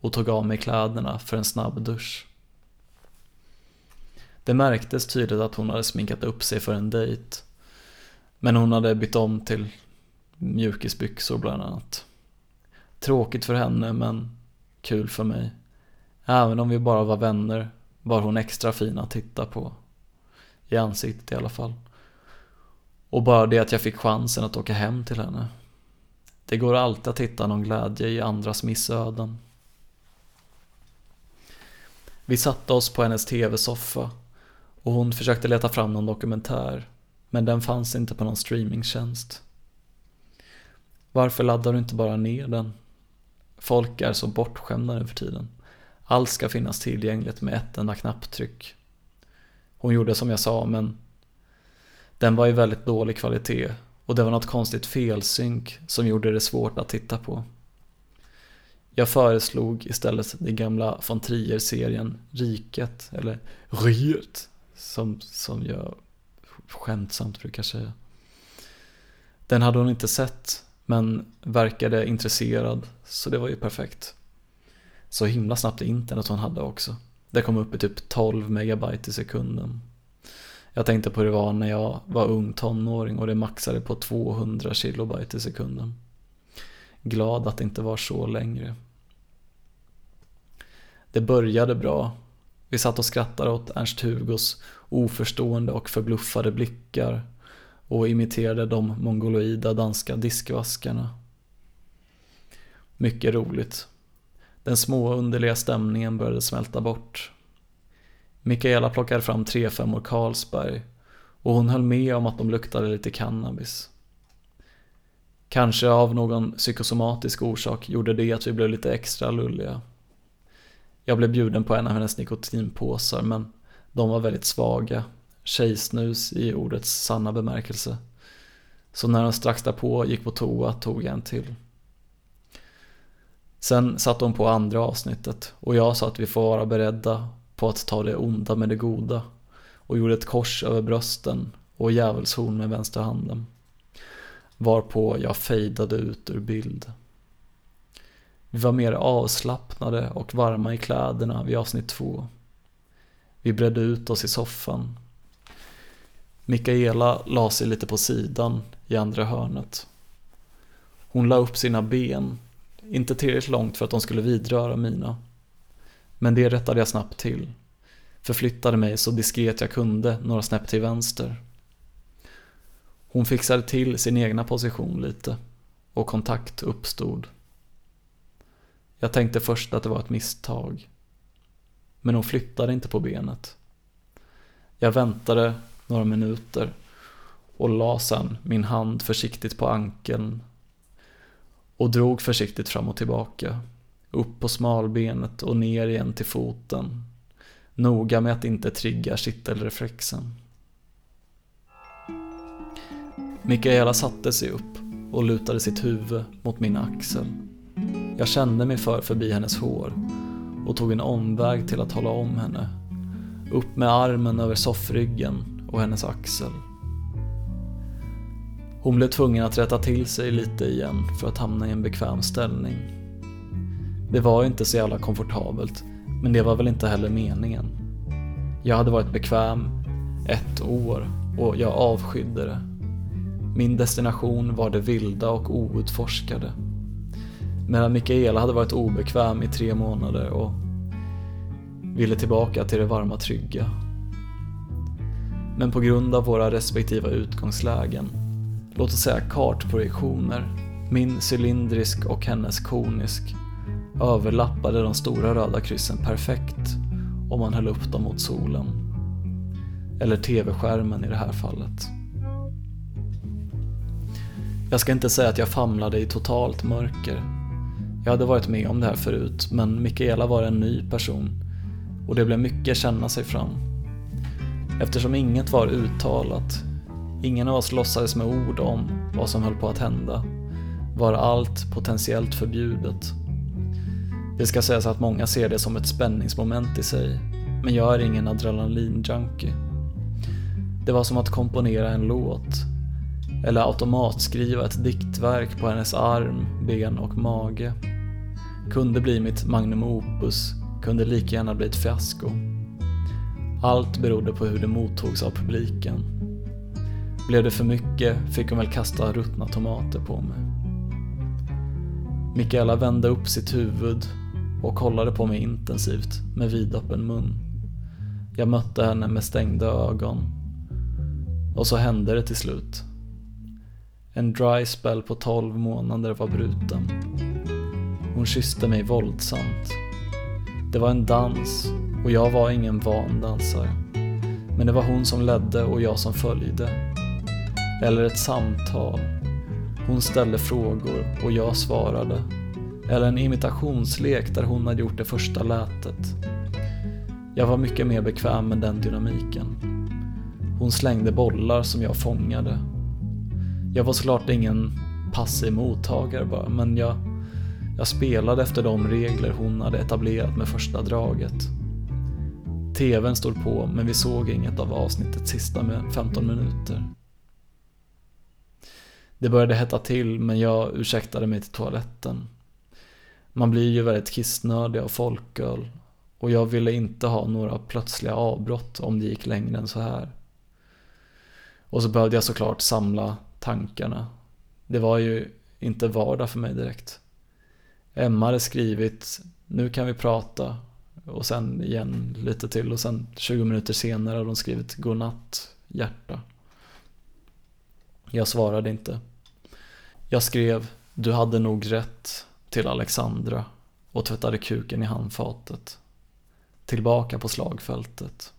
och tog av mig kläderna för en snabb dusch. Det märktes tydligt att hon hade sminkat upp sig för en dejt. Men hon hade bytt om till mjukisbyxor bland annat. Tråkigt för henne men kul för mig. Även om vi bara var vänner var hon extra fin att titta på. I ansiktet i alla fall. Och bara det att jag fick chansen att åka hem till henne. Det går alltid att hitta någon glädje i andras missöden. Vi satte oss på hennes tv-soffa och hon försökte leta fram någon dokumentär men den fanns inte på någon streamingtjänst. Varför laddar du inte bara ner den? Folk är så bortskämda nu för tiden. Allt ska finnas tillgängligt med ett enda knapptryck. Hon gjorde som jag sa men den var i väldigt dålig kvalitet och det var något konstigt felsynk som gjorde det svårt att titta på. Jag föreslog istället den gamla von Trier-serien Riket, eller Riet, som, som jag skämtsamt brukar säga. Den hade hon inte sett, men verkade intresserad, så det var ju perfekt så himla snabbt internet hon hade också. Det kom upp i typ 12 megabyte i sekunden. Jag tänkte på hur det var när jag var ung tonåring och det maxade på 200 kilobyte i sekunden. Glad att det inte var så längre. Det började bra Vi satt och skrattade åt Ernst-Hugos oförstående och förbluffade blickar och imiterade de mongoloida danska diskvaskarna. Mycket roligt. Den små underliga stämningen började smälta bort. Mikaela plockade fram 3-5 Carlsberg och hon höll med om att de luktade lite cannabis. Kanske av någon psykosomatisk orsak gjorde det att vi blev lite extra lulliga. Jag blev bjuden på en av hennes nikotinpåsar men de var väldigt svaga, tjejsnus i ordets sanna bemärkelse. Så när hon strax därpå gick på toa tog jag en till. Sen satte hon på andra avsnittet och jag sa att vi får vara beredda på att ta det onda med det goda och gjorde ett kors över brösten och djävulshorn med vänster handen. Varpå jag fejdade ut ur bild. Vi var mer avslappnade och varma i kläderna vid avsnitt två. Vi bredde ut oss i soffan. Mikaela la sig lite på sidan i andra hörnet. Hon la upp sina ben, inte tillräckligt långt för att de skulle vidröra mina. Men det rättade jag snabbt till. Förflyttade mig så diskret jag kunde några snäpp till vänster. Hon fixade till sin egna position lite och kontakt uppstod. Jag tänkte först att det var ett misstag. Men hon flyttade inte på benet. Jag väntade några minuter och la sen min hand försiktigt på ankeln och drog försiktigt fram och tillbaka. Upp på smalbenet och ner igen till foten. Noga med att inte trigga kittelreflexen. Mikaela satte sig upp och lutade sitt huvud mot min axel. Jag kände mig för förbi hennes hår och tog en omväg till att hålla om henne. Upp med armen över soffryggen och hennes axel. Hon blev tvungen att rätta till sig lite igen för att hamna i en bekväm ställning. Det var inte så jävla komfortabelt, men det var väl inte heller meningen. Jag hade varit bekväm ett år och jag avskydde det. Min destination var det vilda och outforskade. Medan Mikaela hade varit obekväm i tre månader och ville tillbaka till det varma trygga. Men på grund av våra respektiva utgångslägen, låt oss säga kartprojektioner, min cylindrisk och hennes konisk, överlappade de stora röda kryssen perfekt om man höll upp dem mot solen. Eller TV-skärmen i det här fallet. Jag ska inte säga att jag famlade i totalt mörker. Jag hade varit med om det här förut, men Mikaela var en ny person och det blev mycket känna sig fram. Eftersom inget var uttalat, ingen av oss låtsades med ord om vad som höll på att hända, var allt potentiellt förbjudet. Det ska sägas att många ser det som ett spänningsmoment i sig, men jag är ingen adrenalinjunkie. Det var som att komponera en låt, eller automatskriva ett diktverk på hennes arm, ben och mage. Kunde bli mitt magnum opus, kunde lika gärna bli ett fiasko. Allt berodde på hur det mottogs av publiken. Blev det för mycket fick hon väl kasta ruttna tomater på mig. Mikaela vände upp sitt huvud och kollade på mig intensivt med vidöppen mun. Jag mötte henne med stängda ögon. Och så hände det till slut. En dry spell på 12 månader var bruten. Hon kysste mig våldsamt. Det var en dans och jag var ingen van dansare. Men det var hon som ledde och jag som följde. Eller ett samtal. Hon ställde frågor och jag svarade. Eller en imitationslek där hon hade gjort det första lätet. Jag var mycket mer bekväm med den dynamiken. Hon slängde bollar som jag fångade. Jag var såklart ingen passiv mottagare bara, men jag, jag spelade efter de regler hon hade etablerat med första draget. TVn stod på, men vi såg inget av avsnittets sista 15 minuter. Det började hetta till, men jag ursäktade mig till toaletten. Man blir ju väldigt kissnödig av folköl och jag ville inte ha några plötsliga avbrott om det gick längre än så här. Och så behövde jag såklart samla tankarna. Det var ju inte vardag för mig direkt. Emma hade skrivit Nu kan vi prata. och sen igen lite till och sen 20 minuter senare hade hon skrivit godnatt, hjärta. Jag svarade inte. Jag skrev du hade nog rätt till Alexandra och tvättade kuken i handfatet. Tillbaka på slagfältet.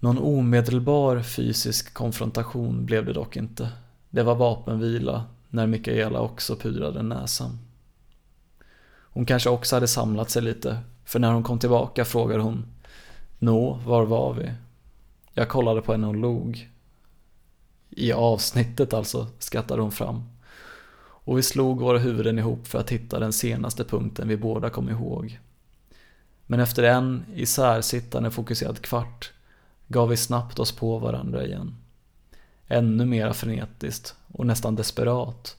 Någon omedelbar fysisk konfrontation blev det dock inte. Det var vapenvila när Mikaela också pudrade näsan. Hon kanske också hade samlat sig lite, för när hon kom tillbaka frågade hon Nå, var var vi? Jag kollade på henne och log. I avsnittet alltså, skattade hon fram. Och vi slog våra huvuden ihop för att hitta den senaste punkten vi båda kom ihåg. Men efter en isärsittande fokuserad kvart gav vi snabbt oss på varandra igen. Ännu mer frenetiskt och nästan desperat.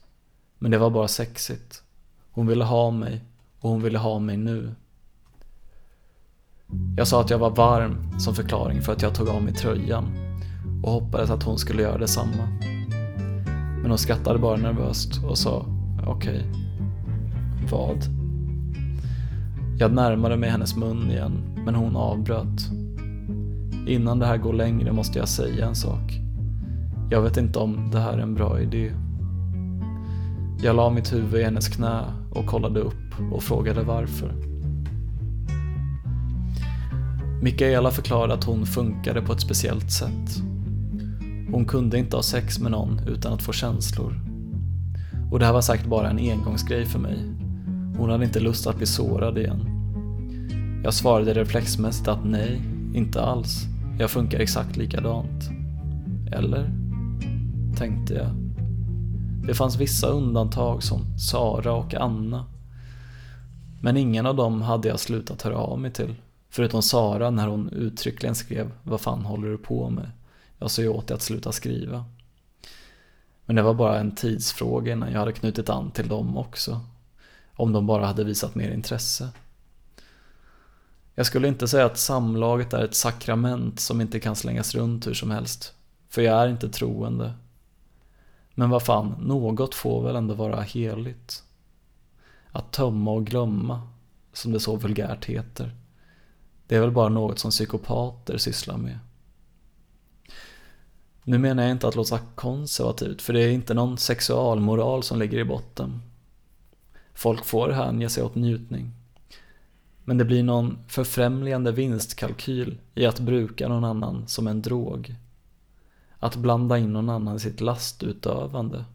Men det var bara sexigt. Hon ville ha mig och hon ville ha mig nu. Jag sa att jag var varm som förklaring för att jag tog av mig tröjan och hoppades att hon skulle göra detsamma. Men hon skrattade bara nervöst och sa okej. Okay. Vad? Jag närmade mig hennes mun igen, men hon avbröt. Innan det här går längre måste jag säga en sak. Jag vet inte om det här är en bra idé. Jag la mitt huvud i hennes knä och kollade upp och frågade varför. Mikaela förklarade att hon funkade på ett speciellt sätt. Hon kunde inte ha sex med någon utan att få känslor. Och det här var säkert bara en engångsgrej för mig. Hon hade inte lust att bli sårad igen. Jag svarade reflexmässigt att nej, inte alls. Jag funkar exakt likadant. Eller? Tänkte jag. Det fanns vissa undantag som Sara och Anna. Men ingen av dem hade jag slutat höra av mig till. Förutom Sara när hon uttryckligen skrev Vad fan håller du på med? Jag sa ju åt dig att sluta skriva. Men det var bara en tidsfråga innan jag hade knutit an till dem också. Om de bara hade visat mer intresse. Jag skulle inte säga att samlaget är ett sakrament som inte kan slängas runt hur som helst. För jag är inte troende. Men vad fan, något får väl ändå vara heligt. Att tömma och glömma, som det så vulgärt heter. Det är väl bara något som psykopater sysslar med. Nu menar jag inte att låta konservativt, för det är inte någon sexualmoral som ligger i botten. Folk får hänge sig åt njutning. Men det blir någon förfrämligande vinstkalkyl i att bruka någon annan som en drog. Att blanda in någon annan i sitt lastutövande.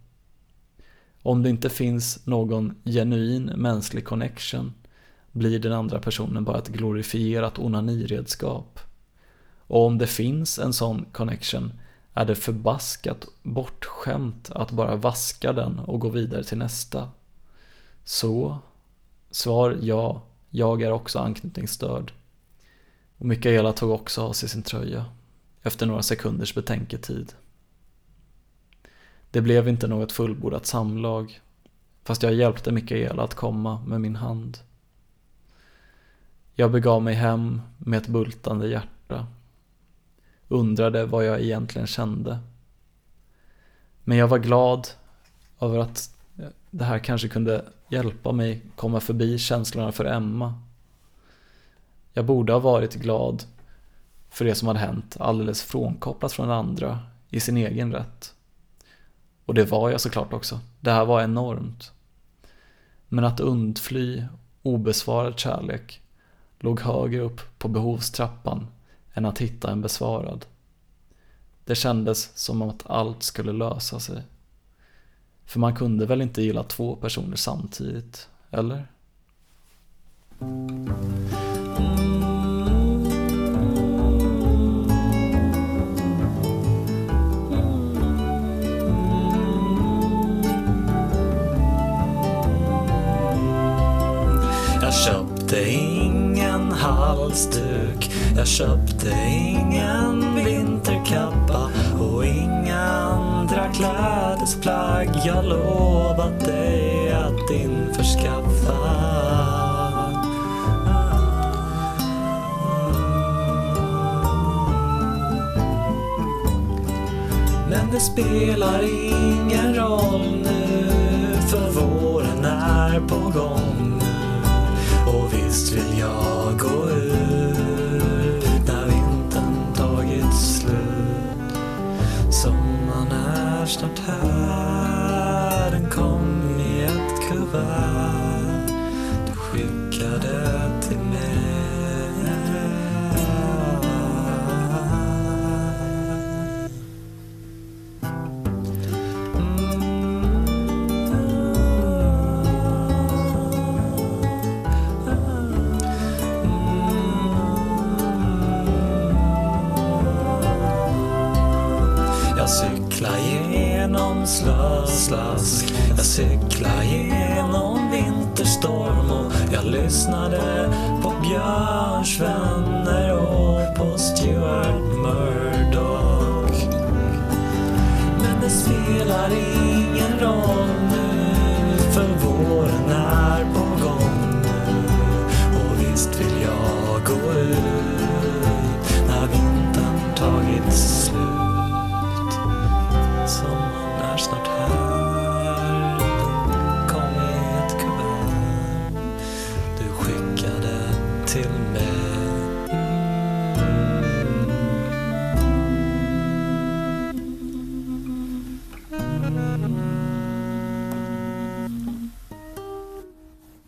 Om det inte finns någon genuin mänsklig connection blir den andra personen bara ett glorifierat onaniredskap. Och om det finns en sån connection är det förbaskat bortskämt att bara vaska den och gå vidare till nästa. Så? Svar ja, jag är också anknytningsstörd. Och Mikaela tog också av sig sin tröja, efter några sekunders betänketid. Det blev inte något fullbordat samlag, fast jag hjälpte Mikaela att komma med min hand. Jag begav mig hem med ett bultande hjärta undrade vad jag egentligen kände. Men jag var glad över att det här kanske kunde hjälpa mig komma förbi känslorna för Emma. Jag borde ha varit glad för det som hade hänt alldeles frånkopplat från andra i sin egen rätt. Och det var jag såklart också. Det här var enormt. Men att undfly obesvarad kärlek låg högre upp på behovstrappan än att hitta en besvarad. Det kändes som att allt skulle lösa sig. För man kunde väl inte gilla två personer samtidigt, eller?
Jag köpte ingen halsduk jag köpte ingen vinterkappa och inga andra klädesplagg jag lovat dig att införskaffa. Men det spelar ingen roll nu för våren är på gång nu.
Och visst vill jag gå ut Sommaren är snart slöslask Jag cyklar genom vinterstorm och jag lyssnade på Björns vänner och på Stuart Murdoch. Men det spelar ingen roll nu för våren är på gång nu. Och visst vill jag gå ut när vintern tagit slut